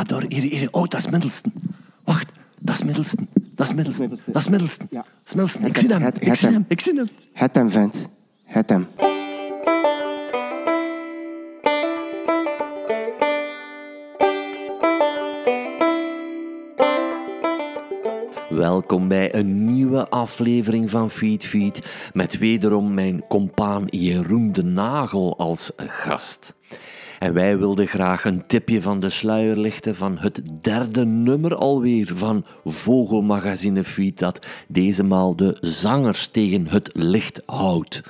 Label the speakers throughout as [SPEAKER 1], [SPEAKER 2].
[SPEAKER 1] Ah, daar, hier, hier. Oh, dat is Middelsten. Wacht, dat is Middelsten. Dat is Middelsten.
[SPEAKER 2] Middelsten.
[SPEAKER 1] Dat is Middelsten.
[SPEAKER 2] Ja.
[SPEAKER 1] Dat is Middelsten. Ik zie hem.
[SPEAKER 2] Het-
[SPEAKER 1] Ik zie
[SPEAKER 2] hem.
[SPEAKER 1] hem. Ik zie hem.
[SPEAKER 2] Het hem, vent. Het hem.
[SPEAKER 1] Welkom bij een nieuwe aflevering van Feed Feed met wederom mijn compaan Jeroen de Nagel als gast. En wij wilden graag een tipje van de sluier lichten van het derde nummer alweer van Vogelmagazine Feed dat deze maal de zangers tegen het licht houdt.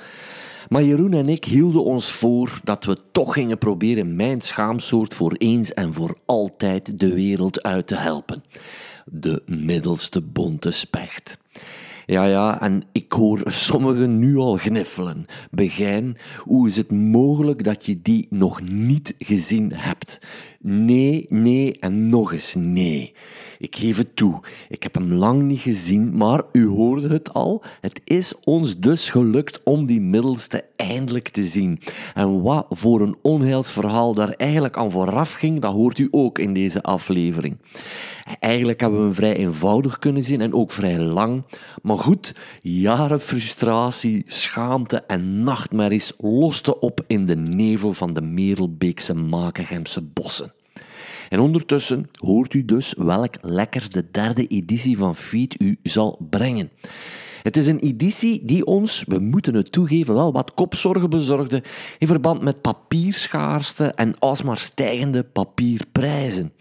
[SPEAKER 1] Maar Jeroen en ik hielden ons voor dat we toch gingen proberen mijn schaamsoort voor eens en voor altijd de wereld uit te helpen. De middelste bonte specht. Ja, ja, en ik hoor sommigen nu al gniffelen. Begijn, hoe is het mogelijk dat je die nog niet gezien hebt? Nee, nee en nog eens nee. Ik geef het toe, ik heb hem lang niet gezien, maar u hoorde het al. Het is ons dus gelukt om die middelste eindelijk te zien. En wat voor een onheilsverhaal daar eigenlijk aan vooraf ging, dat hoort u ook in deze aflevering. Eigenlijk hebben we hem vrij eenvoudig kunnen zien en ook vrij lang. Maar goed, jaren frustratie, schaamte en nachtmerries losten op in de nevel van de Merelbeekse Makengemse bossen. En ondertussen hoort u dus welk lekkers de derde editie van Feed u zal brengen. Het is een editie die ons, we moeten het toegeven, wel wat kopzorgen bezorgde in verband met papierschaarste en alsmaar stijgende papierprijzen.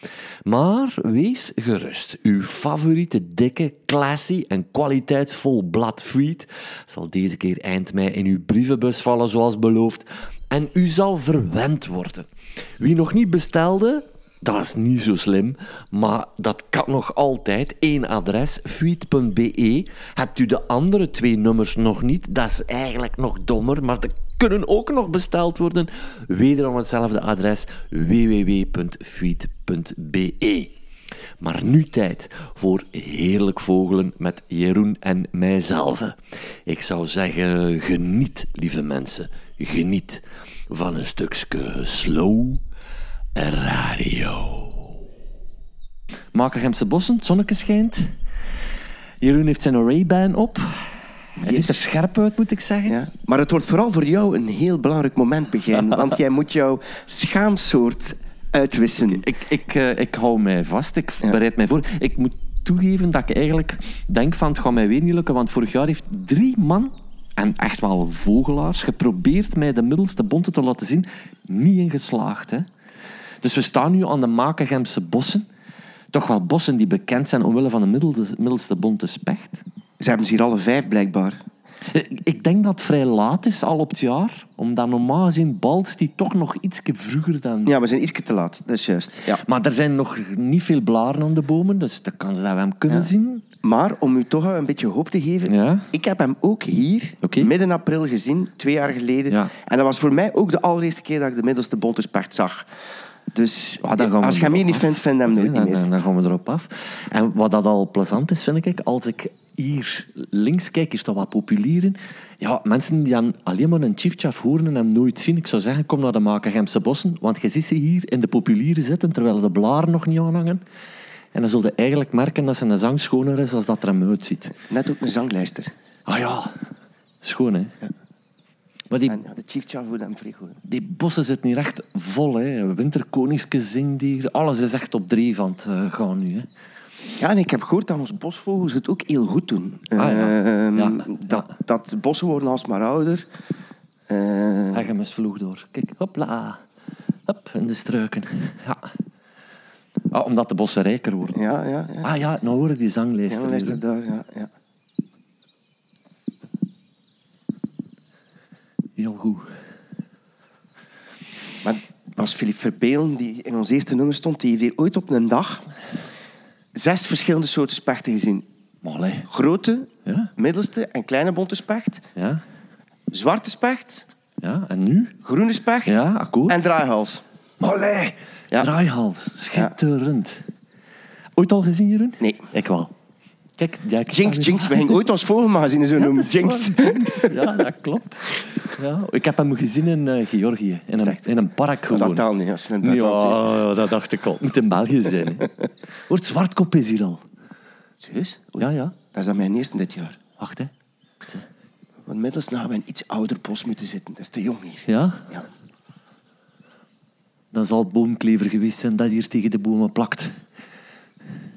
[SPEAKER 1] Maar wees gerust, uw favoriete dikke, classy en kwaliteitsvol blad zal deze keer eind mei in uw brievenbus vallen zoals beloofd en u zal verwend worden. Wie nog niet bestelde, dat is niet zo slim, maar dat kan nog altijd. Eén adres, fuit.be. Hebt u de andere twee nummers nog niet? Dat is eigenlijk nog dommer, maar die kunnen ook nog besteld worden. Wederom hetzelfde adres, www.fuit.be. Maar nu tijd voor Heerlijk Vogelen met Jeroen en mijzelf. Ik zou zeggen, geniet, lieve mensen. Geniet van een stukje slow radio. Makerhemse bossen, het zonnetje schijnt. Jeroen heeft zijn Ray-Ban op. Hij
[SPEAKER 2] Yes.
[SPEAKER 1] ziet er scherp uit, moet ik zeggen.
[SPEAKER 2] Ja. Maar het wordt vooral voor jou een heel belangrijk moment, Begijn. Want jij moet jouw schaamsoort uitwissen.
[SPEAKER 1] Ik, ik, eh, ik hou mij vast, ik bereid mij voor. Ik moet toegeven dat ik eigenlijk denk van het gaat mij weer niet lukken, want vorig jaar heeft drie man, en echt wel vogelaars, geprobeerd mij de middelste bonte te laten zien. Niet in geslaagd. Hè. Dus we staan nu aan de Makengemse bossen. Toch wel bossen die bekend zijn omwille van de middelde- middelste bonte specht.
[SPEAKER 2] Ze hebben ze hier alle vijf, blijkbaar.
[SPEAKER 1] Ik- Ik denk dat het vrij laat is, al op het jaar. Omdat normaal gezien balst die toch nog iets vroeger dan...
[SPEAKER 2] Ja, we zijn iets te laat. Dat is juist. Ja.
[SPEAKER 1] Maar er zijn nog niet veel blaren aan de bomen, dus de kans dat we hem kunnen zien...
[SPEAKER 2] Maar om u toch een beetje hoop te geven,
[SPEAKER 1] Ja.
[SPEAKER 2] ik heb hem ook hier midden april gezien, twee jaar geleden.
[SPEAKER 1] Ja.
[SPEAKER 2] En dat was voor mij ook de allereerste keer dat ik de middelste bonterspacht zag. Dus
[SPEAKER 1] Ah, dan gaan we
[SPEAKER 2] als je
[SPEAKER 1] erop
[SPEAKER 2] niet vindt, vind hem nooit
[SPEAKER 1] dan,
[SPEAKER 2] meer.
[SPEAKER 1] dan, dan gaan we erop af. En wat dat al plezant is, vind ik, als ik hier links kijk, is dat wat populieren. Ja, mensen die dan alleen maar een chiefchaf horen en hem nooit zien, ik zou zeggen, kom naar de Makengemse bossen, want je ziet ze hier in de populieren zitten, terwijl de blaren nog niet aanhangen. En dan zul je eigenlijk merken dat zijn zang schoner is als dat er hem uitziet.
[SPEAKER 2] Net ook een zanglijster.
[SPEAKER 1] Ah ja, schoon hè. Maar die,
[SPEAKER 2] En ja, de chief hem vrij goed.
[SPEAKER 1] die bossen zitten hier echt vol. Hè. Winterkoningske. Alles is echt op drie van het eh, gaan nu. Hè.
[SPEAKER 2] Ja, en ik heb gehoord dat onze bosvogels het ook heel goed doen.
[SPEAKER 1] Ah, ja.
[SPEAKER 2] Ehm,
[SPEAKER 1] Ja,
[SPEAKER 2] Dat, dat bossen worden alsmaar ouder. Eh,
[SPEAKER 1] Hij gemist vloeg door. Kijk, hopla. Hop, in de struiken. Ja. Ah, omdat de bossen rijker worden.
[SPEAKER 2] ja, ja, ja.
[SPEAKER 1] Ah ja, nou hoor ik die
[SPEAKER 2] Ja,
[SPEAKER 1] hè.
[SPEAKER 2] het daar, ja, ja.
[SPEAKER 1] Heel goed.
[SPEAKER 2] Maar het was Philippe Verbeelen, die in ons eerste nummer stond, die heeft hier ooit op een dag zes verschillende soorten spechten gezien.
[SPEAKER 1] Allee.
[SPEAKER 2] Grote,
[SPEAKER 1] Ja,
[SPEAKER 2] middelste en kleine bonte specht.
[SPEAKER 1] ja,
[SPEAKER 2] Zwarte specht,
[SPEAKER 1] ja. En nu?
[SPEAKER 2] groene specht
[SPEAKER 1] Ja, akkoord.
[SPEAKER 2] en draaihals.
[SPEAKER 1] Allee.
[SPEAKER 2] Ja.
[SPEAKER 1] Draaihals. Schitterend. Ooit al gezien, Jeroen?
[SPEAKER 2] Nee.
[SPEAKER 1] Ik wel. Kijk, ja,
[SPEAKER 2] Jinx, Jinx. We gingen ooit ons vogelmagazine zo noemen. Jinx.
[SPEAKER 1] waar, Jinx. Ja, dat klopt. Ja, ik heb hem gezien in eh, Georgië, in een, in een park gewoon.
[SPEAKER 2] Dat telt niet als je zit.
[SPEAKER 1] Ja, dat dacht ik al. Moet in België zijn. Hoort, Zwartkop is hier al.
[SPEAKER 2] Serieus?
[SPEAKER 1] Ja, ja.
[SPEAKER 2] Dat is dan mijn eerste dit jaar.
[SPEAKER 1] Wacht, hè. Wacht, hè.
[SPEAKER 2] Want middels na we een iets ouder bos moeten zitten. Dat is te jong hier.
[SPEAKER 1] Ja?
[SPEAKER 2] Ja.
[SPEAKER 1] Dan zal boomklever geweest zijn dat hier tegen de bomen plakt.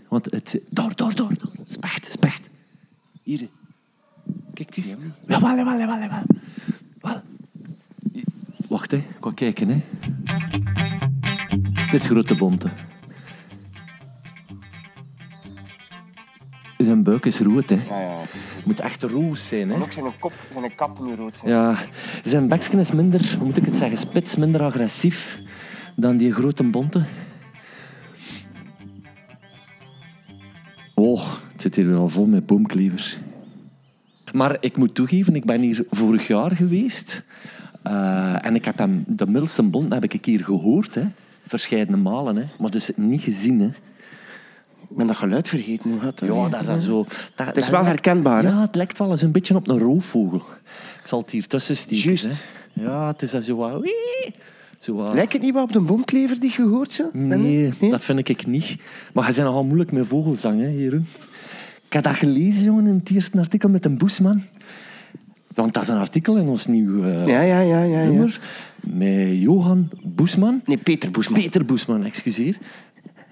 [SPEAKER 1] Want het... Daar, daar, daar. Specht, specht. Hier. Kijk eens. Jawel, jawel, jawel, jawel. Wel. Wacht, hè. Ik ga kijken, hè. Het is grote bonte. Zijn buik is rood, hè.
[SPEAKER 2] Ja, ja.
[SPEAKER 1] Het moet echt roos zijn, hè.
[SPEAKER 2] En ook zijn kop, zijn kap nu rood zijn.
[SPEAKER 1] Ja, zijn beksken is minder, hoe moet ik het zeggen, spits, minder agressief dan die grote bonte. Oh, het zit hier weer al vol met boomklevers. Maar ik moet toegeven, ik ben hier vorig jaar geweest. Eh, en ik heb hem, de middelste bont heb ik een keer gehoord, hè. Verscheidene malen, hè. Maar dus niet gezien, hè.
[SPEAKER 2] Ik ben dat geluid vergeten. Hoe gaat dat?
[SPEAKER 1] Ja, dat is dan zo... Dat,
[SPEAKER 2] Het is
[SPEAKER 1] dat
[SPEAKER 2] wel herkenbaar, hè?
[SPEAKER 1] Ja, het lijkt wel eens een beetje op een roofvogel. Ik zal het hier tussen steken.
[SPEAKER 2] Juist.
[SPEAKER 1] hè. Ja, het is dan zo wat... Zo.
[SPEAKER 2] Lijkt het niet wat op de boomklever die je gehoord zo?
[SPEAKER 1] Nee, dat vind ik niet. Maar je bent nogal moeilijk met vogelzang, hè, Jeroen. Ik heb dat gelezen, jongen, in het eerste artikel met een boesman. Want dat is een artikel in ons nieuw eh,
[SPEAKER 2] Ja, ja, ja, ja. ja.
[SPEAKER 1] nummer. Met Johan Boesman.
[SPEAKER 2] Nee, Peter Boesman.
[SPEAKER 1] Peter Boesman, excuseer.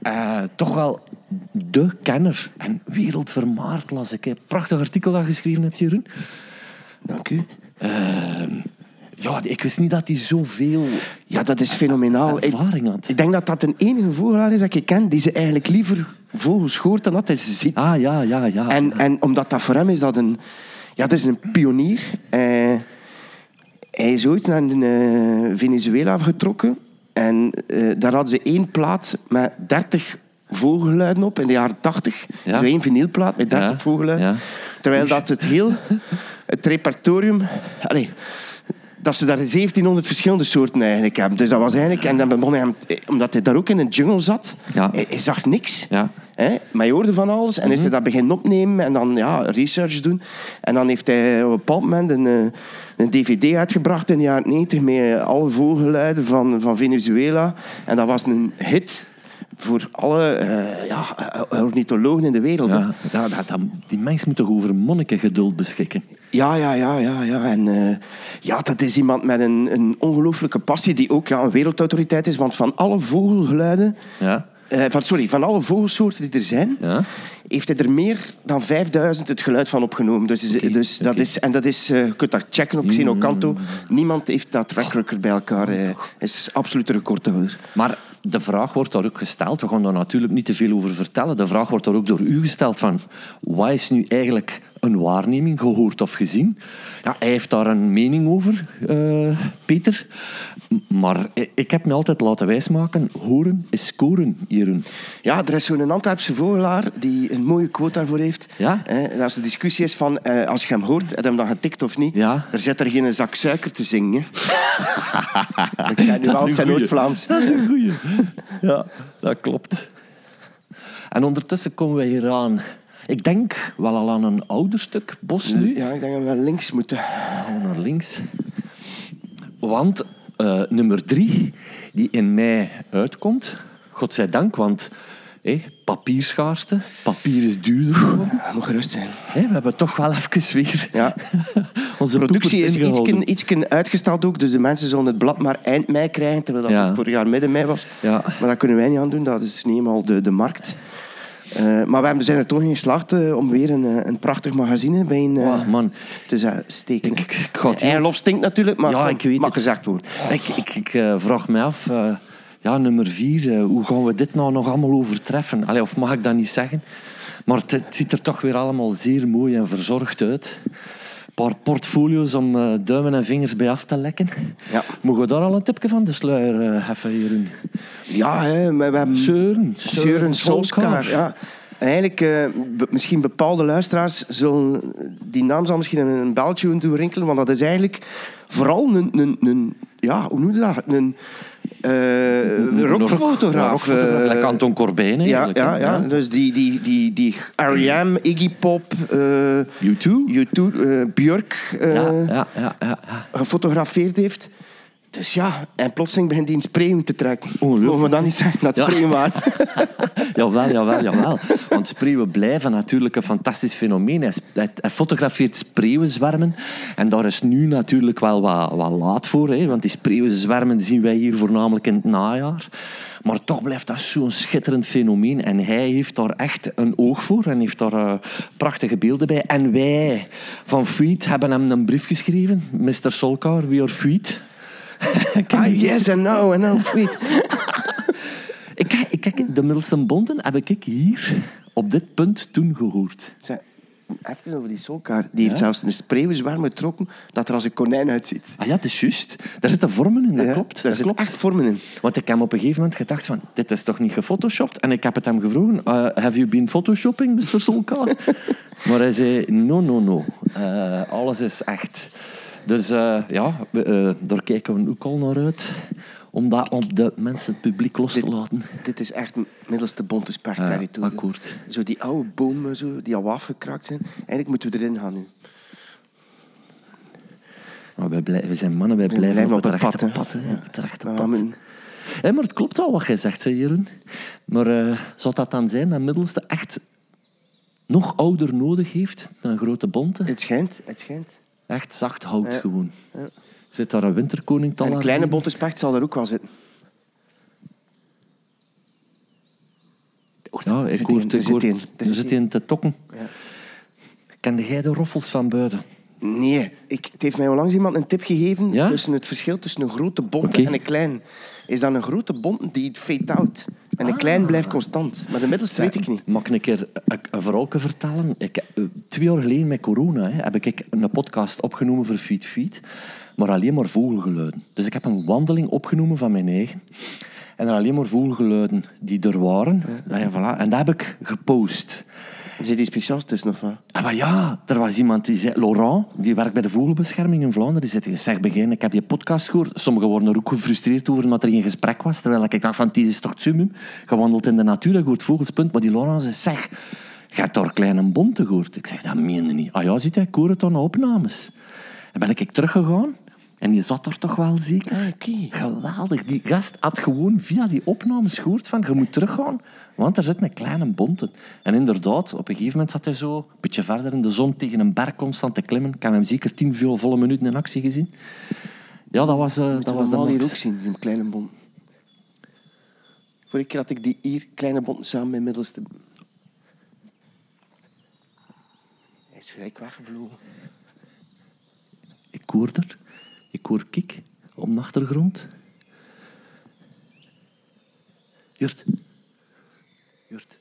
[SPEAKER 1] Eh, toch wel de kenner. En wereldvermaard las ik. Hè. Prachtig artikel dat je geschreven hebt, Jeroen.
[SPEAKER 2] Dank u.
[SPEAKER 1] Ja, ik wist niet dat hij zoveel
[SPEAKER 2] Ja, dat is fenomenaal. Ik,
[SPEAKER 1] ervaring had.
[SPEAKER 2] ik denk dat dat de enige vogelaar is dat ik ken die ze eigenlijk liever vogels hoort dan dat hij ze ziet.
[SPEAKER 1] Ah, ja, ja, ja.
[SPEAKER 2] En, en omdat dat voor hem is dat een... Ja, dat is een pionier. Eh, hij is ooit naar eh, Venezuela getrokken. En eh, daar hadden ze één plaat met 30 vogelluiden op in de jaren 80.
[SPEAKER 1] Ja.
[SPEAKER 2] Zo één vinylplaat met 30
[SPEAKER 1] Ja.
[SPEAKER 2] Terwijl dat het heel... Het repertorium... Allee, dat ze daar 1700 verschillende soorten eigenlijk hebben. Dus dat was eigenlijk... En dan begon hij. Omdat hij daar ook in een jungle zat.
[SPEAKER 1] Ja.
[SPEAKER 2] Hij, hij zag niks.
[SPEAKER 1] Ja.
[SPEAKER 2] Hè? Maar je hoorde van alles. En is hij dat beginnen opnemen en dan ja, research doen. En dan heeft hij op een bepaald moment een, eh, een dvd uitgebracht in de jaren 90 met alle vogelluiden van, van Venezuela. En dat was een hit voor alle eh, ja, eh, ornithologen in de wereld.
[SPEAKER 1] Ja, dat, dat- die mens moet toch over monnikengeduld beschikken.
[SPEAKER 2] Ja, ja, ja, ja, ja. En ja, dat is iemand met een, een ongelooflijke passie die ook ja, een wereldautoriteit is. Want van alle vogelgeluiden,
[SPEAKER 1] Ja.
[SPEAKER 2] Eh, van, sorry, van alle vogelsoorten die er zijn,
[SPEAKER 1] Ja.
[SPEAKER 2] heeft hij er meer dan 5000 het geluid van opgenomen. Dus, dus dat is, en dat is, eh, je kunt dat checken op Xenocanto. Niemand heeft dat track record bij elkaar. Hij is absoluut de recordhouder.
[SPEAKER 1] Maar de vraag wordt daar ook gesteld. We gaan daar natuurlijk niet te veel over vertellen. De vraag wordt daar ook door u gesteld van... Wat is nu eigenlijk een waarneming, gehoord of gezien? Ja, hij heeft daar een mening over, eh, Peter. Maar ik heb me altijd laten wijsmaken... Horen is scoren, Jeroen.
[SPEAKER 2] Ja, er is zo'n Antwerpse vogelaar die een mooie quote daarvoor heeft.
[SPEAKER 1] Ja?
[SPEAKER 2] Eh, als de discussie is van, eh, als je hem hoort, heb je hem dan getikt of niet?
[SPEAKER 1] Ja.
[SPEAKER 2] Er zit er geen zak suiker te zingen. Ik ga nu op zijn Noord-Vlaams.
[SPEAKER 1] Dat is een goeie. Ja, dat klopt. En ondertussen komen wij hier aan... Ik denk wel al aan een ouder stuk bos nu.
[SPEAKER 2] Ja, ik denk dat we naar links moeten.
[SPEAKER 1] we naar links. Want eh, nummer drie, die in mei uitkomt, godzijdank, want hé, papierschaarste, papier is duurder geworden.
[SPEAKER 2] Moet gerust zijn.
[SPEAKER 1] We hebben toch wel even weer
[SPEAKER 2] Ja.
[SPEAKER 1] onze
[SPEAKER 2] productie is
[SPEAKER 1] ingehouden.
[SPEAKER 2] iets uitgesteld ook, dus de mensen zullen het blad maar eind mei krijgen, terwijl dat
[SPEAKER 1] Ja.
[SPEAKER 2] het vorig jaar midden mei was.
[SPEAKER 1] Ja.
[SPEAKER 2] Maar dat kunnen wij niet aan doen, dat is niet eenmaal de, de markt. Eh, maar we zijn er toch in geslaagd eh, om weer een, eh, een prachtig magazine bij een,
[SPEAKER 1] Oh, man,
[SPEAKER 2] te steken.
[SPEAKER 1] Ik- ik- ik ga het
[SPEAKER 2] Eierlof stinkt natuurlijk, maar
[SPEAKER 1] Ja, ik weet
[SPEAKER 2] mag
[SPEAKER 1] het.
[SPEAKER 2] gezegd worden.
[SPEAKER 1] ik, ik, ik vraag me af, ja, nummer vier, hoe gaan we dit nou nog allemaal overtreffen? Allee, of mag ik dat niet zeggen? Maar het, het ziet er toch weer allemaal zeer mooi en verzorgd uit. Een paar portfolio's om eh, duimen en vingers bij af te lekken.
[SPEAKER 2] Ja.
[SPEAKER 1] Mogen we daar al een tipje van de sluier eh heffen, Jeroen?
[SPEAKER 2] Ja, hè, we hebben
[SPEAKER 1] Seuren.
[SPEAKER 2] Søren Solskjaer. Ja. Eigenlijk, eh, be- misschien bepaalde luisteraars zullen die naam zal misschien een beltje doen rinkelen, want dat is eigenlijk vooral een, een, een ja, hoe noem je dat? Een, eh rockfotograaf.
[SPEAKER 1] Ja,
[SPEAKER 2] eh,
[SPEAKER 1] like Anton Corbijn
[SPEAKER 2] ja,
[SPEAKER 1] eigenlijk.
[SPEAKER 2] ja,
[SPEAKER 1] hè.
[SPEAKER 2] ja, dus die, die, die, die R.E.M., Iggy Pop, eh
[SPEAKER 1] U2?
[SPEAKER 2] U2, eh, Björk eh,
[SPEAKER 1] Ja, ja, ja, ja, ja.
[SPEAKER 2] gefotografeerd heeft. Dus ja, en plotseling begint hij een spreeuw te trekken.
[SPEAKER 1] Ongelooflijk.
[SPEAKER 2] Mogen we dat niet zeggen, dat
[SPEAKER 1] Ja.
[SPEAKER 2] spreeuw waren.
[SPEAKER 1] Jawel, jawel, jawel. Want spreeuwen blijven natuurlijk een fantastisch fenomeen. Hij, fotografeert spreeuwenzwermen. En daar is nu natuurlijk wel wat, wat laat voor. Hè? Want die spreeuwenzwermen zien wij hier voornamelijk in het najaar. Maar toch blijft dat zo'n schitterend fenomeen. En hij heeft daar echt een oog voor. En heeft daar eh, prachtige beelden bij. En wij van Feet hebben hem een brief geschreven. Mr. Solkar, we are Feet.
[SPEAKER 2] ah, yes, and now, and now, sweet.
[SPEAKER 1] Ik, kijk- ik kijk, de middelste bonten heb ik hier op dit punt toen gehoord.
[SPEAKER 2] Zeg, Even over die solkaar. Die heeft zelfs een spreeuwenzwerm getrokken dat er als een konijn uitziet.
[SPEAKER 1] Ah ja, het is juist. Daar zitten vormen in, dat
[SPEAKER 2] Ja,
[SPEAKER 1] klopt.
[SPEAKER 2] Daar
[SPEAKER 1] Dat
[SPEAKER 2] zitten echt vormen in.
[SPEAKER 1] Want ik heb op een gegeven moment gedacht van, dit is toch niet gefotoshopt? En ik heb het hem gevraagd, uh, have you been photoshopping, Mr. Solkar? maar hij zei, no, no, no. Eh, alles is echt. Dus eh, ja, we, eh, daar kijken we ook al naar uit. Om dat op de mensen, het publiek los te laten.
[SPEAKER 2] Dit is echt een middelste bonte
[SPEAKER 1] akkoord.
[SPEAKER 2] Zo die oude bomen zo, die al afgekrakt zijn. Eigenlijk moeten we erin gaan nu.
[SPEAKER 1] Maar wij, blij- we zijn mannen, wij blijven,
[SPEAKER 2] blijven
[SPEAKER 1] op,
[SPEAKER 2] op
[SPEAKER 1] het
[SPEAKER 2] het
[SPEAKER 1] rechte
[SPEAKER 2] pad,
[SPEAKER 1] pad.
[SPEAKER 2] hè.
[SPEAKER 1] hè. Op het rechte
[SPEAKER 2] Maar we
[SPEAKER 1] pad. het klopt wel wat jij zegt, hè, Jeroen. Maar eh, zou dat dan zijn dat middelste echt nog ouder nodig heeft dan grote bonte?
[SPEAKER 2] Het schijnt, het schijnt.
[SPEAKER 1] Echt zacht hout gewoon.
[SPEAKER 2] Ja.
[SPEAKER 1] Zit daar een winterkoning te
[SPEAKER 2] En een kleine bonte specht zal er ook wel zitten. Oh, er
[SPEAKER 1] ik
[SPEAKER 2] zit
[SPEAKER 1] hoor, ik
[SPEAKER 2] er
[SPEAKER 1] hoor,
[SPEAKER 2] zit er
[SPEAKER 1] een te tokken.
[SPEAKER 2] Ja.
[SPEAKER 1] Kende jij de roffels van buiten?
[SPEAKER 2] Nee, ik, het heeft mij onlangs iemand een tip gegeven
[SPEAKER 1] Ja?
[SPEAKER 2] tussen het verschil tussen een grote bonte en een klein. Is dat een grote bonte die het fade out. En een klein blijft constant. Maar de middelste weet ik niet.
[SPEAKER 1] Mag ik een keer een, verhaaltje vertellen? Ik, eh, twee jaar geleden met corona hè, heb ik een podcast opgenomen voor Feed Feed. Maar alleen maar vogelgeluiden. Dus ik heb een wandeling opgenomen van mijn eigen. En er alleen maar vogelgeluiden die er waren. Ja. Ja, voilà. En dat heb ik gepost.
[SPEAKER 2] Zit die speciaals tussen of wat?
[SPEAKER 1] Ah, maar ja, er was iemand die zei... Laurent, die werkt bij de vogelbescherming in Vlaanderen. Die zei, zeg, begin, ik heb je podcast gehoord. Sommigen worden er ook gefrustreerd over omdat er geen gesprek was. Terwijl ik dacht van, het is toch het wandelt in de natuur, je hoort vogels, punt. Maar die Laurent zei, zeg, je hebt daar kleine bonte gehoord. Ik zeg, dat meen niet. Ah ja, ziet hij, ik hoor opnames. En ben ik teruggegaan. En die zat er toch wel zeker.
[SPEAKER 2] Ah, oké.
[SPEAKER 1] Geweldig. Die gast had gewoon via die opnames gehoord van, je moet teruggaan, want er zit een kleine bonte. En inderdaad, op een gegeven moment zat hij zo, een beetje verder in de zon, tegen een berg constant te klimmen. Ik heb hem zeker tien veel volle minuten in actie gezien. Ja, dat was, eh, dat was de
[SPEAKER 2] normaal hier ook zien, die kleine bonten. Vorige keer had ik die hier kleine bonten samen met middelste. Hij is vrij weggevlogen.
[SPEAKER 1] Ik hoor er. Ik hoor kik op de achtergrond. Jurt. Jurt.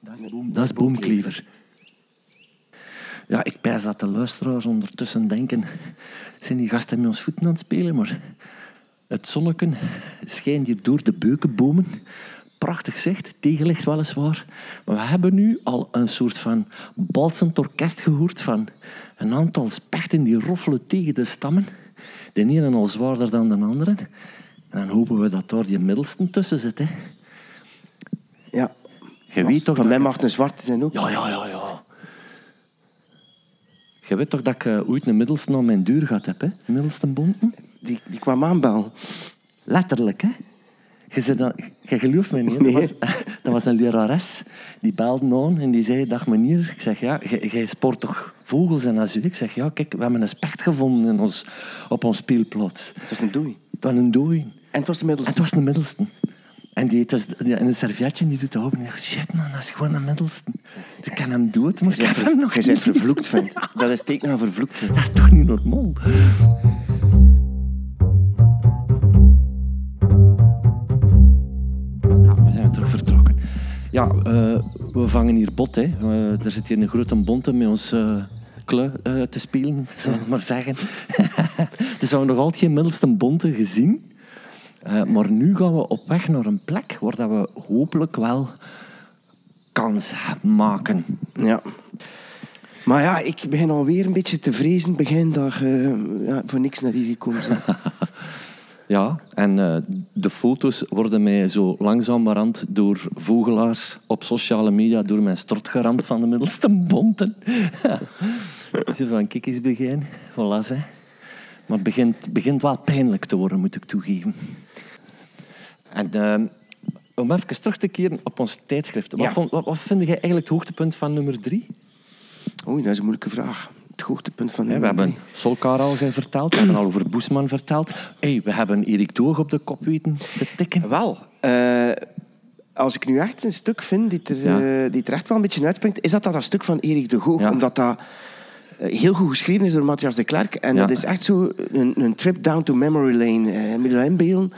[SPEAKER 1] Dat is, boom, dat is boomklever. Ja, ik pijs dat de luisteraars ondertussen denken... Zijn die gasten met ons voeten aan het spelen? Maar het zonnetje schijnt hier door de beukenbomen. Prachtig zicht, tegenlicht weliswaar. Maar we hebben nu al een soort van balsend orkest gehoord van een aantal spechten die roffelen tegen de stammen. De ene al zwaarder dan de andere. En dan hopen we dat daar die middelste tussen zit. Hè.
[SPEAKER 2] Ja.
[SPEAKER 1] Je weet toch
[SPEAKER 2] Van
[SPEAKER 1] dat-
[SPEAKER 2] mij mag een zwarte zijn ook.
[SPEAKER 1] Ja, ja, ja, ja. Je weet toch dat ik eh, ooit een middelste aan mijn deur gehad heb, hè? Middelste bonten?
[SPEAKER 2] Die, die kwam aanbellen.
[SPEAKER 1] Letterlijk, hè? Je, zei dat, je gelooft mij niet.
[SPEAKER 2] Nee.
[SPEAKER 1] Dat, was, dat was een lerares. Die belde aan en die zei... Dag meneer. Ik zeg, ja, jij- sport toch vogels en azu? Ik zeg, ja, kijk, we hebben een specht gevonden in ons, op ons speelplaats.
[SPEAKER 2] Het is een doei.
[SPEAKER 1] Het was een dooi.
[SPEAKER 2] En het was de
[SPEAKER 1] En
[SPEAKER 2] middelste.
[SPEAKER 1] het was een middelste. En die dus die- in een servetje die doet dat open. En ik shit man, dat is gewoon een middelste. Dus ik kan hem dood, maar ik heb
[SPEAKER 2] bent
[SPEAKER 1] hem nog niet.
[SPEAKER 2] bent vervloekt, vent. Dat is teken van vervloekt.
[SPEAKER 1] Dat is toch niet normaal? Ja, eh, we vangen hier bot. Hè. Eh, er zit hier een grote bonte met ons klui eh, te spelen, zal ik maar zeggen. dus we hebben nog altijd geen middelste bonte gezien. Maar nu gaan we op weg naar een plek waar dat we hopelijk wel kans maken.
[SPEAKER 2] Ja. Maar ja, ik begin alweer een beetje te vrezen begin dat je ja, voor niks naar hier gekomen bent.
[SPEAKER 1] Ja, en uh, de foto's worden mij zo langzamerhand door vogelaars op sociale media door mijn strot geramd van de middelste bonten. Zo van, kijk eens begin. Voilà, hè. Maar het begint, begint wel pijnlijk te worden, moet ik toegeven. En uh, om even terug te keren op ons tijdschrift. Wat, vond, wat, wat vind jij eigenlijk het hoogtepunt van nummer drie?
[SPEAKER 2] Oei, dat is een moeilijke vraag. Het hoogtepunt van
[SPEAKER 1] ja, We hebben Solkar al verteld, we hebben al over Boesman verteld. Hey, we hebben Erik Doog op de kop weten te tikken.
[SPEAKER 2] Wel, uh, als ik nu echt een stuk vind die er, ja. uh, die er echt wel een beetje uitspringt, is dat dat, dat stuk van Erik de Goog. Ja. Omdat dat uh, heel goed geschreven is door Matthias de Klerk. En dat is echt zo een, een, trip down to memory lane. Uh, met inbeelden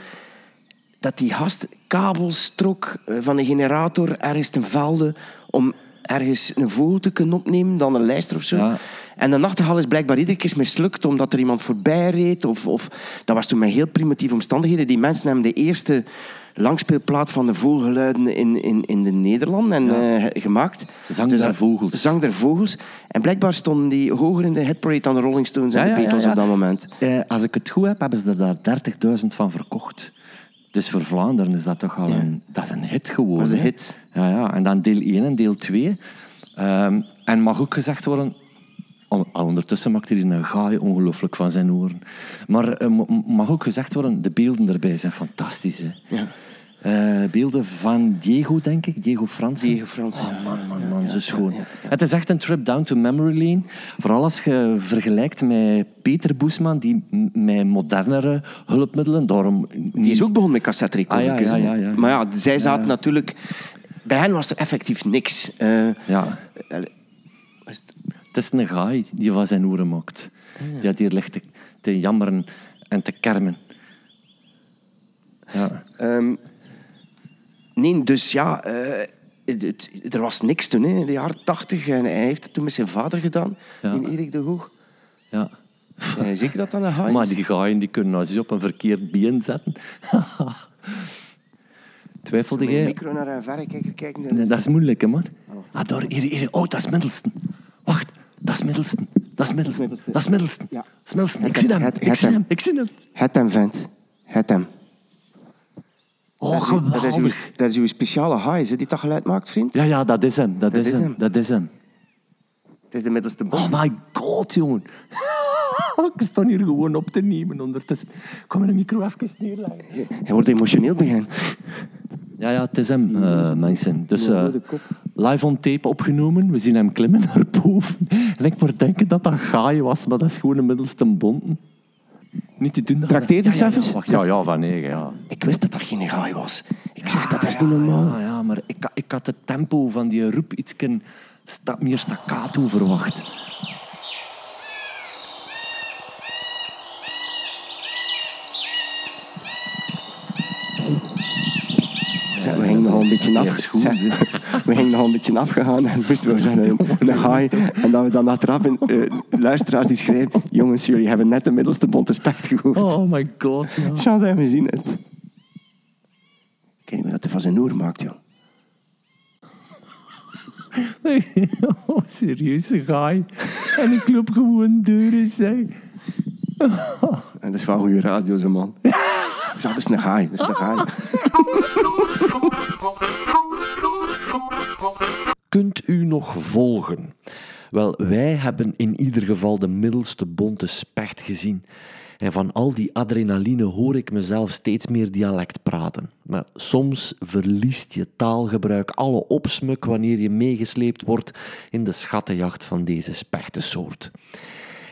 [SPEAKER 2] dat die gast kabels trok van een generator ergens ten velde om ergens een vogel te kunnen opnemen, dan een lijster of zo. Ja. En de nachtegaal is blijkbaar iedere keer mislukt omdat er iemand voorbij reed. Of, of, dat was toen met heel primitieve omstandigheden. Die mensen hebben de eerste langspeelplaat van de vogelgeluiden in, in, in de Nederlanden en, ja. uh, gemaakt.
[SPEAKER 1] Zang dus, der vogels.
[SPEAKER 2] Zang der vogels. En blijkbaar stonden die hoger in de hitparade dan de Rolling Stones en de Beatles op dat moment.
[SPEAKER 1] Uh, als ik het goed heb, hebben ze er daar 30.000 van verkocht. Dus voor Vlaanderen is dat toch al een, dat is een hit geworden.
[SPEAKER 2] Dat is een hit.
[SPEAKER 1] Ja, ja. En dan deel 1 en deel 2. Um, en mag ook gezegd worden, ondertussen maakt hij een gaai ongelooflijk van zijn oren. Maar uh, mag ook gezegd worden, de beelden erbij zijn fantastisch. Hè? Ja. Uh, beelden van Diego, denk ik. Diego Fransen.
[SPEAKER 2] Diego Fransen.
[SPEAKER 1] Oh, man, man, man, ja, zo schoon. Ja, ja, het is echt een trip down to memory lane. Vooral als je vergelijkt met Peter Boesman, die met modernere hulpmiddelen... Daarom...
[SPEAKER 2] Die is ook begonnen met cassette recorders.
[SPEAKER 1] Ah, ja, ja,
[SPEAKER 2] Maar ja, zij zaten natuurlijk... Bij hen was er effectief niks. Uh,
[SPEAKER 1] ja. Het is een gaai die van zijn oren maakt. Die had hier ligt te, te jammeren en te kermen.
[SPEAKER 2] Ja. Um, nee, dus ja, uh, het, het, er was niks toen, hè, in de jaren tachtig. En hij heeft het toen met zijn vader gedaan, ja. in Erik de Hoog.
[SPEAKER 1] Ja.
[SPEAKER 2] Uh, zeker dat dan een haai
[SPEAKER 1] Maar die gaaien die kunnen als op een verkeerd been zetten. Twijfelde jij?
[SPEAKER 2] micro naar een verrekijker kijken.
[SPEAKER 1] Nee, dat is moeilijk, hè, man. Ah, daar, hier, hier. Oh, dat is Middelsten. Wacht, dat is Middelsten. Dat is Middelsten. Dat is Middelsten. Ja. Dat is Middelsten. Ik zie hem. Ik zie hem. Ik zie hem.
[SPEAKER 2] Het hem, vent. Het hem.
[SPEAKER 1] Oh, geweldig.
[SPEAKER 2] Dat is, uw, dat is uw speciale high, die dat geluid maakt, vriend?
[SPEAKER 1] Ja, ja, dat is hem. Dat, dat is, hem. hem. Dat is hem.
[SPEAKER 2] Het is de middelste bom.
[SPEAKER 1] Oh my god, jongen. ik sta hier gewoon op te nemen ondertussen. Kom mijn micro even neerleggen.
[SPEAKER 2] Hij wordt emotioneel begin.
[SPEAKER 1] Ja, ja, het is hem, uh, mensen. Dus uh, live on tape opgenomen. We zien hem klimmen naar boven. En ik moet denken dat dat gaai was, maar dat is gewoon een middelste bonten. Niet te doen.
[SPEAKER 2] Trakteer je
[SPEAKER 1] ja,
[SPEAKER 2] ja,
[SPEAKER 1] ja, ja, van negen, ja.
[SPEAKER 2] Ik wist dat dat geen gaai was. Ik zeg, dat is niet normaal.
[SPEAKER 1] Ja, ja, maar ik, ik had het tempo van die roep iets sta, meer staccato verwacht.
[SPEAKER 2] we gingen nogal een beetje af. Goed, we gingen nogal een beetje afgegaan en moesten we zeggen een haai. En dat we dan achteraf in, uh, luisteraars die schrijven: Jongens, jullie hebben net de middelste bonte specht gehoord.
[SPEAKER 1] Oh my god. Ja.
[SPEAKER 2] Chance, we zien het. Ik weet niet meer dat hij van zijn oor maakt, joh.
[SPEAKER 1] oh, serieuze. En ik loop gewoon deuren, zeg.
[SPEAKER 2] En dat is wel goede radio, zo man. Ja, dat is een gaai. Dat is een gaai.
[SPEAKER 1] Kunt u nog volgen? Wel, wij hebben in ieder geval de middelste bonte specht gezien. En van al die adrenaline hoor ik mezelf steeds meer dialect praten. Maar soms verliest je taalgebruik alle opsmuk wanneer je meegesleept wordt in de schattenjacht van deze spechtensoort.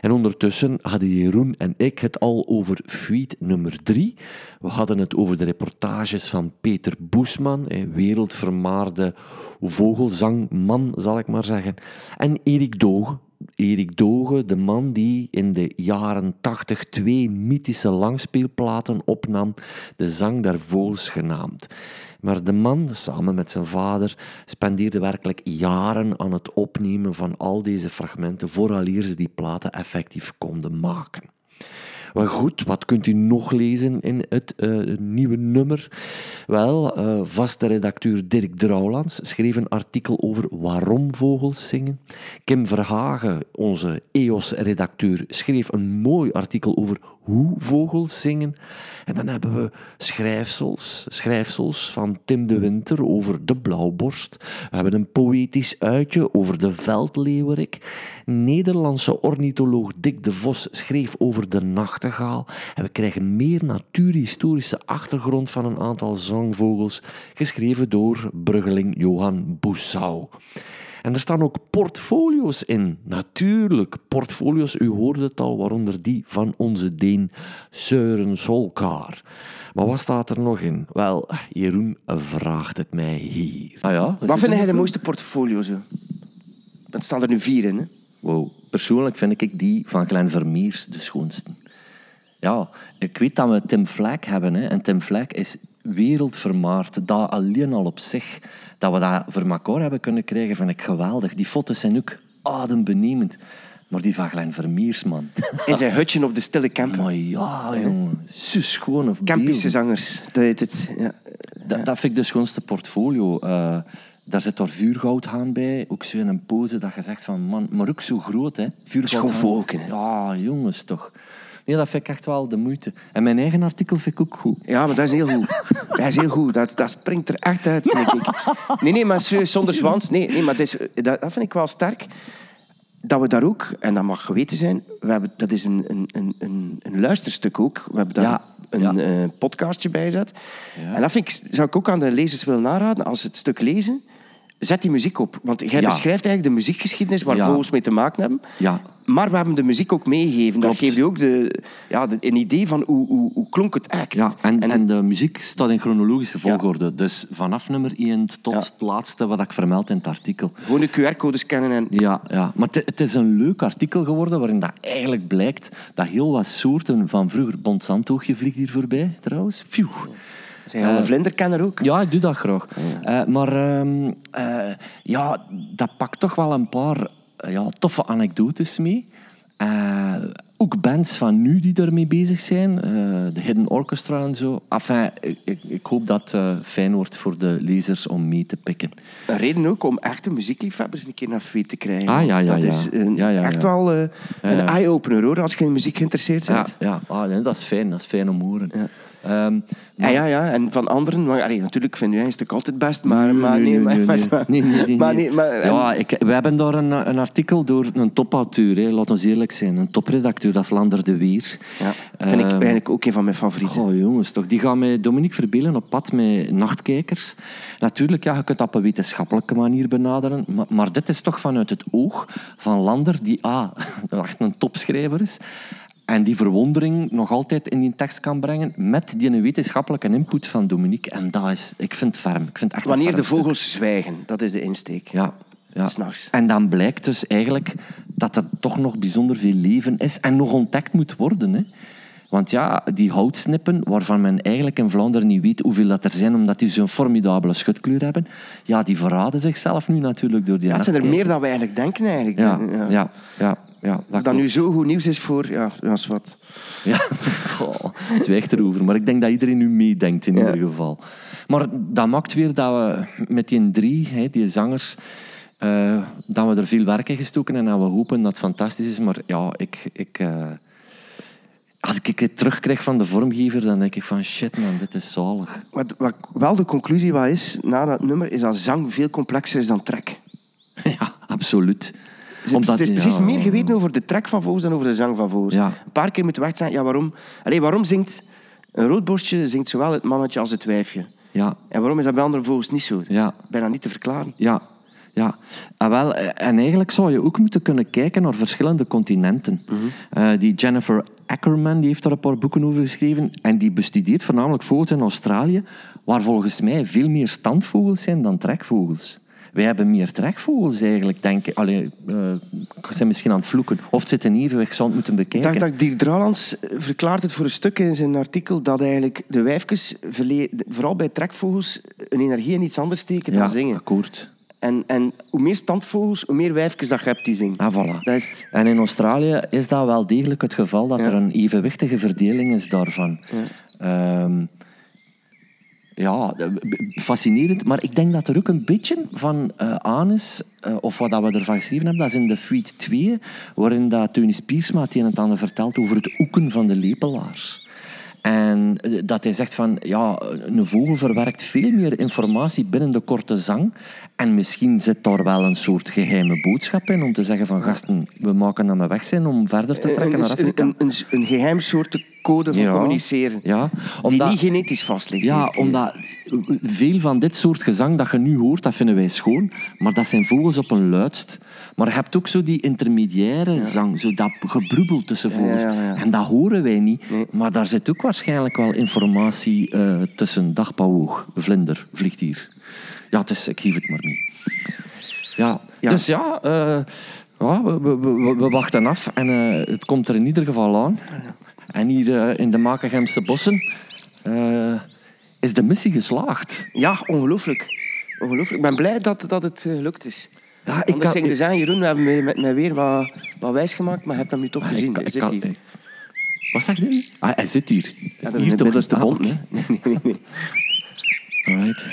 [SPEAKER 1] En ondertussen hadden Jeroen en ik het al over Fuite nummer 3. We hadden het over de reportages van Peter Boesman, wereldvermaarde vogelzangman, zal ik maar zeggen. En Erik Doge, Erik Doge, de man die in de jaren 80 twee mythische langspeelplaten opnam, De Zang der Vogels genaamd. Maar de man, samen met zijn vader, spendeerde werkelijk jaren aan het opnemen van al deze fragmenten vooraleer ze die platen effectief konden maken. Maar goed, wat kunt u nog lezen in het uh, nieuwe nummer? Wel, uh, vaste redacteur Dirk Drouwlands schreef een artikel over waarom vogels zingen. Kim Verhagen, onze EOS-redacteur, schreef een mooi artikel over hoe vogels zingen. En dan hebben we schrijfsels, schrijfsels van Tim de Winter over de blauwborst. We hebben een poëtisch uitje over de veldleeuwerik. Nederlandse ornitholoog Dick de Vos schreef over de nachtegaal. En we krijgen meer natuurhistorische achtergrond van een aantal zangvogels, geschreven door bruggeling Johan Boussau. En er staan ook portfolio's in. Natuurlijk, portfolio's, u hoorde het al, waaronder die van onze Deen Søren Solkar. Maar wat staat er nog in? Wel, Jeroen vraagt het mij hier.
[SPEAKER 2] Ah ja, wat vind jij de mooiste portfolio zo? Er staan er nu vier in, hè?
[SPEAKER 1] Wow. Persoonlijk vind ik die van Glenn Vermeers de schoonste. Ja, ik weet dat we Tim Flack hebben. Hè. En Tim Flack is wereldvermaard. Dat alleen al op zich dat we dat voor elkaar hebben kunnen krijgen, vind ik geweldig. Die foto's zijn ook adembenemend. Maar die van Glenn Vermeers, man.
[SPEAKER 2] In zijn hutje op de stille camp.
[SPEAKER 1] Maar ja, jongen. Zus schoon of
[SPEAKER 2] Campische zangers, dat heet het. Ja.
[SPEAKER 1] Dat, dat vind ik de schoonste portfolio. Uh, daar zit er vuurgoudhaan bij. Ook zo in een pose dat je zegt van... Man, maar ook zo groot, hè.
[SPEAKER 2] Vuurgoudhaan.
[SPEAKER 1] Ja, jongens, toch. Nee, dat vind ik echt wel de moeite. En mijn eigen artikel vind ik ook goed.
[SPEAKER 2] Ja, maar dat is heel goed. Dat is heel goed. Dat, dat springt er echt uit, vind ik. Nee, nee, maar serieus, zonder zwans. Nee, nee maar dat, is, dat, vind ik wel sterk. Dat we daar ook, en dat mag geweten zijn, we hebben, dat is een, een, een, een luisterstuk ook. We hebben daar een uh, podcastje bij gezet. Ja. En dat vind ik, zou ik ook aan de lezers willen naraden, als ze het stuk lezen, zet die muziek op. Want jij beschrijft eigenlijk de muziekgeschiedenis waar vogels mee te maken hebben.
[SPEAKER 1] Ja.
[SPEAKER 2] Maar we hebben de muziek ook meegegeven. Dat geeft je ook de, ja, een idee van hoe, hoe, hoe klonk het echt.
[SPEAKER 1] Ja, en, en, de muziek staat in chronologische volgorde. Dus vanaf nummer 1 tot het laatste wat ik vermeld in het artikel.
[SPEAKER 2] Gewoon de QR-codes scannen. En...
[SPEAKER 1] Ja, ja, maar het is een leuk artikel geworden waarin dat eigenlijk blijkt dat heel wat soorten van vroeger... Bonsantoogje vliegt hier voorbij, trouwens. Phew.
[SPEAKER 2] Zijn je al een eh, vlinderkenner ook?
[SPEAKER 1] Ja, ik doe dat graag. Uh, maar ehm, eh, ja, dat pakt toch wel een paar ja, toffe anekdotes mee. ook bands van nu die ermee bezig zijn. de Hidden Orchestra en zo. Enfin, ik, ik, hoop dat het fijn wordt voor de lezers om mee te pikken.
[SPEAKER 2] Een reden ook om echte muziekliefhebbers een keer naar Feet te krijgen.
[SPEAKER 1] Ah, ja, ja,
[SPEAKER 2] dat is een, echt wel een eye-opener hoor, als je in muziek geïnteresseerd bent.
[SPEAKER 1] Ja, ja. Ah, nee, dat is fijn. Dat is fijn om te horen.
[SPEAKER 2] Um, ja, ja, ja, en van anderen, maar, allee, natuurlijk vind jij een stuk altijd best, maar, maar nee, maar, nee, nee,
[SPEAKER 1] Ja, ik, we hebben daar een, een artikel door een topauteur, hè, laat ons eerlijk zijn, een topredacteur, dat is Lander de Weer.
[SPEAKER 2] Ja, vind ik ehm, eigenlijk ook een van mijn favorieten.
[SPEAKER 1] Oh jongens, toch, die gaan met Dominique Verbelen op pad met nachtkijkers. Natuurlijk, ja, je kunt dat op een wetenschappelijke manier benaderen, maar, maar dit is toch vanuit het oog van Lander, die ah, echt een topschrijver is, en die verwondering nog altijd in die tekst kan brengen met die wetenschappelijke input van Dominique. En dat is, ik vind het ferm. Ik vind echt
[SPEAKER 2] Wanneer de vogels zwijgen, dat is de insteek.
[SPEAKER 1] Ja. ja. S'nachts. En dan blijkt dus eigenlijk dat er toch nog bijzonder veel leven is en nog ontdekt moet worden. Hè. Want ja, die houtsnippen, waarvan men eigenlijk in Vlaanderen niet weet hoeveel dat er zijn, omdat die zo'n formidabele schutkleur hebben, ja, die verraden zichzelf nu natuurlijk door die
[SPEAKER 2] Ja, het zijn er meer dan we eigenlijk denken eigenlijk.
[SPEAKER 1] Ja, ja, ja. ja,
[SPEAKER 2] dat, dat nu zo goed nieuws is voor... Ja, dat is wat.
[SPEAKER 1] Ja, Goh, zwijgt erover. Maar ik denk dat iedereen nu meedenkt in ieder geval. Maar dat maakt weer dat we met die drie, die zangers... Uh, dat we er veel werk in gestoken en dat we hopen dat het fantastisch is. Maar ja, ik, ik, uh, als ik het terugkrijg van de vormgever, dan denk ik van shit man, dit is zalig.
[SPEAKER 2] Wat, wat wel de conclusie wat is, na dat nummer, is dat zang veel complexer is dan trek.
[SPEAKER 1] Ja, absoluut.
[SPEAKER 2] Dus Omdat, het is precies meer geweten over de trek van vogels dan over de zang van vogels. Ja. Een paar keer moeten zijn, ja, waarom, Allee, waarom zingt een roodborstje zingt zowel het mannetje als het wijfje?
[SPEAKER 1] Ja.
[SPEAKER 2] En waarom is dat bij andere vogels niet zo?
[SPEAKER 1] ja.
[SPEAKER 2] Bijna niet te verklaren.
[SPEAKER 1] Ja, ja, en, ah, wel, eh, en eigenlijk zou je ook moeten kunnen kijken naar verschillende continenten. uh, die Jennifer Ackerman die heeft daar een paar boeken over geschreven. En die bestudeert voornamelijk vogels in Australië, waar volgens mij veel meer standvogels zijn dan trekvogels. Wij hebben meer trekvogels eigenlijk, denk ik. Allee, uh, ik zijn misschien aan het vloeken. Of het zit in evenwicht, ik zou het moeten bekijken.
[SPEAKER 2] Ik dacht dat Dirk Dralands verklaart het voor een stuk in zijn artikel dat eigenlijk de wijfjes, vooral bij trekvogels, een energie in iets anders steken dan zingen.
[SPEAKER 1] akkoord.
[SPEAKER 2] En, en hoe meer standvogels, hoe meer wijfjes dat je hebt die zingen.
[SPEAKER 1] Ah, voilà. Dat is En in Australië is dat wel degelijk het geval dat er een evenwichtige verdeling is daarvan. Ja. Um, Ja, fascinerend. Maar ik denk dat er ook een beetje van eh, aan is, eh, of wat dat we ervan geschreven hebben, dat is in de Feed 2, waarin dat Teunis Piersma het een en het ander vertelt over het oeken van de lepelaars. En eh, dat hij zegt van, ja, een vogel verwerkt veel meer informatie binnen de korte zang. En misschien zit daar wel een soort geheime boodschap in om te zeggen van, gasten, we maken dat we weg zijn om verder te trekken naar
[SPEAKER 2] een,
[SPEAKER 1] Afrika.
[SPEAKER 2] een, een, een geheim soort code van
[SPEAKER 1] Ja.
[SPEAKER 2] communiceren.
[SPEAKER 1] Ja,
[SPEAKER 2] Die
[SPEAKER 1] omdat...
[SPEAKER 2] niet genetisch vast ligt.
[SPEAKER 1] Ja, omdat veel van dit soort gezang dat je nu hoort, dat vinden wij schoon. Maar dat zijn vogels op een luidst. Maar je hebt ook zo die intermediaire zang, zo dat gebroebel tussen vogels.
[SPEAKER 2] ja.
[SPEAKER 1] En dat horen wij niet. Maar daar zit ook waarschijnlijk wel informatie eh, tussen. Dag Pauwoog, vlinder, vliegt hier. Ja, het is, ik geef het maar niet. Ja, dus ja... eh, ja, we, we, we, we wachten af en eh, het komt er in ieder geval aan. En hier eh, in de Makengemse bossen eh, is de missie geslaagd.
[SPEAKER 2] Ja, ongelooflijk. Ongelooflijk. Ik ben blij dat, dat het eh, gelukt is.
[SPEAKER 1] Ja, ik
[SPEAKER 2] Anders
[SPEAKER 1] kan- ik-
[SPEAKER 2] zeggen, Jeroen, we hebben met mij weer wat, wat wijs gemaakt, maar je hebt hem nu toch gezien.
[SPEAKER 1] Ik kan-
[SPEAKER 2] Hij zit
[SPEAKER 1] kan-
[SPEAKER 2] hier.
[SPEAKER 1] Wat zeg je? Ah, hij zit hier.
[SPEAKER 2] Ja, dat
[SPEAKER 1] hier
[SPEAKER 2] is
[SPEAKER 1] toch?
[SPEAKER 2] middelste
[SPEAKER 1] Ah,
[SPEAKER 2] bond.
[SPEAKER 1] oké.
[SPEAKER 2] hè. Nee, nee, nee.
[SPEAKER 1] Alright.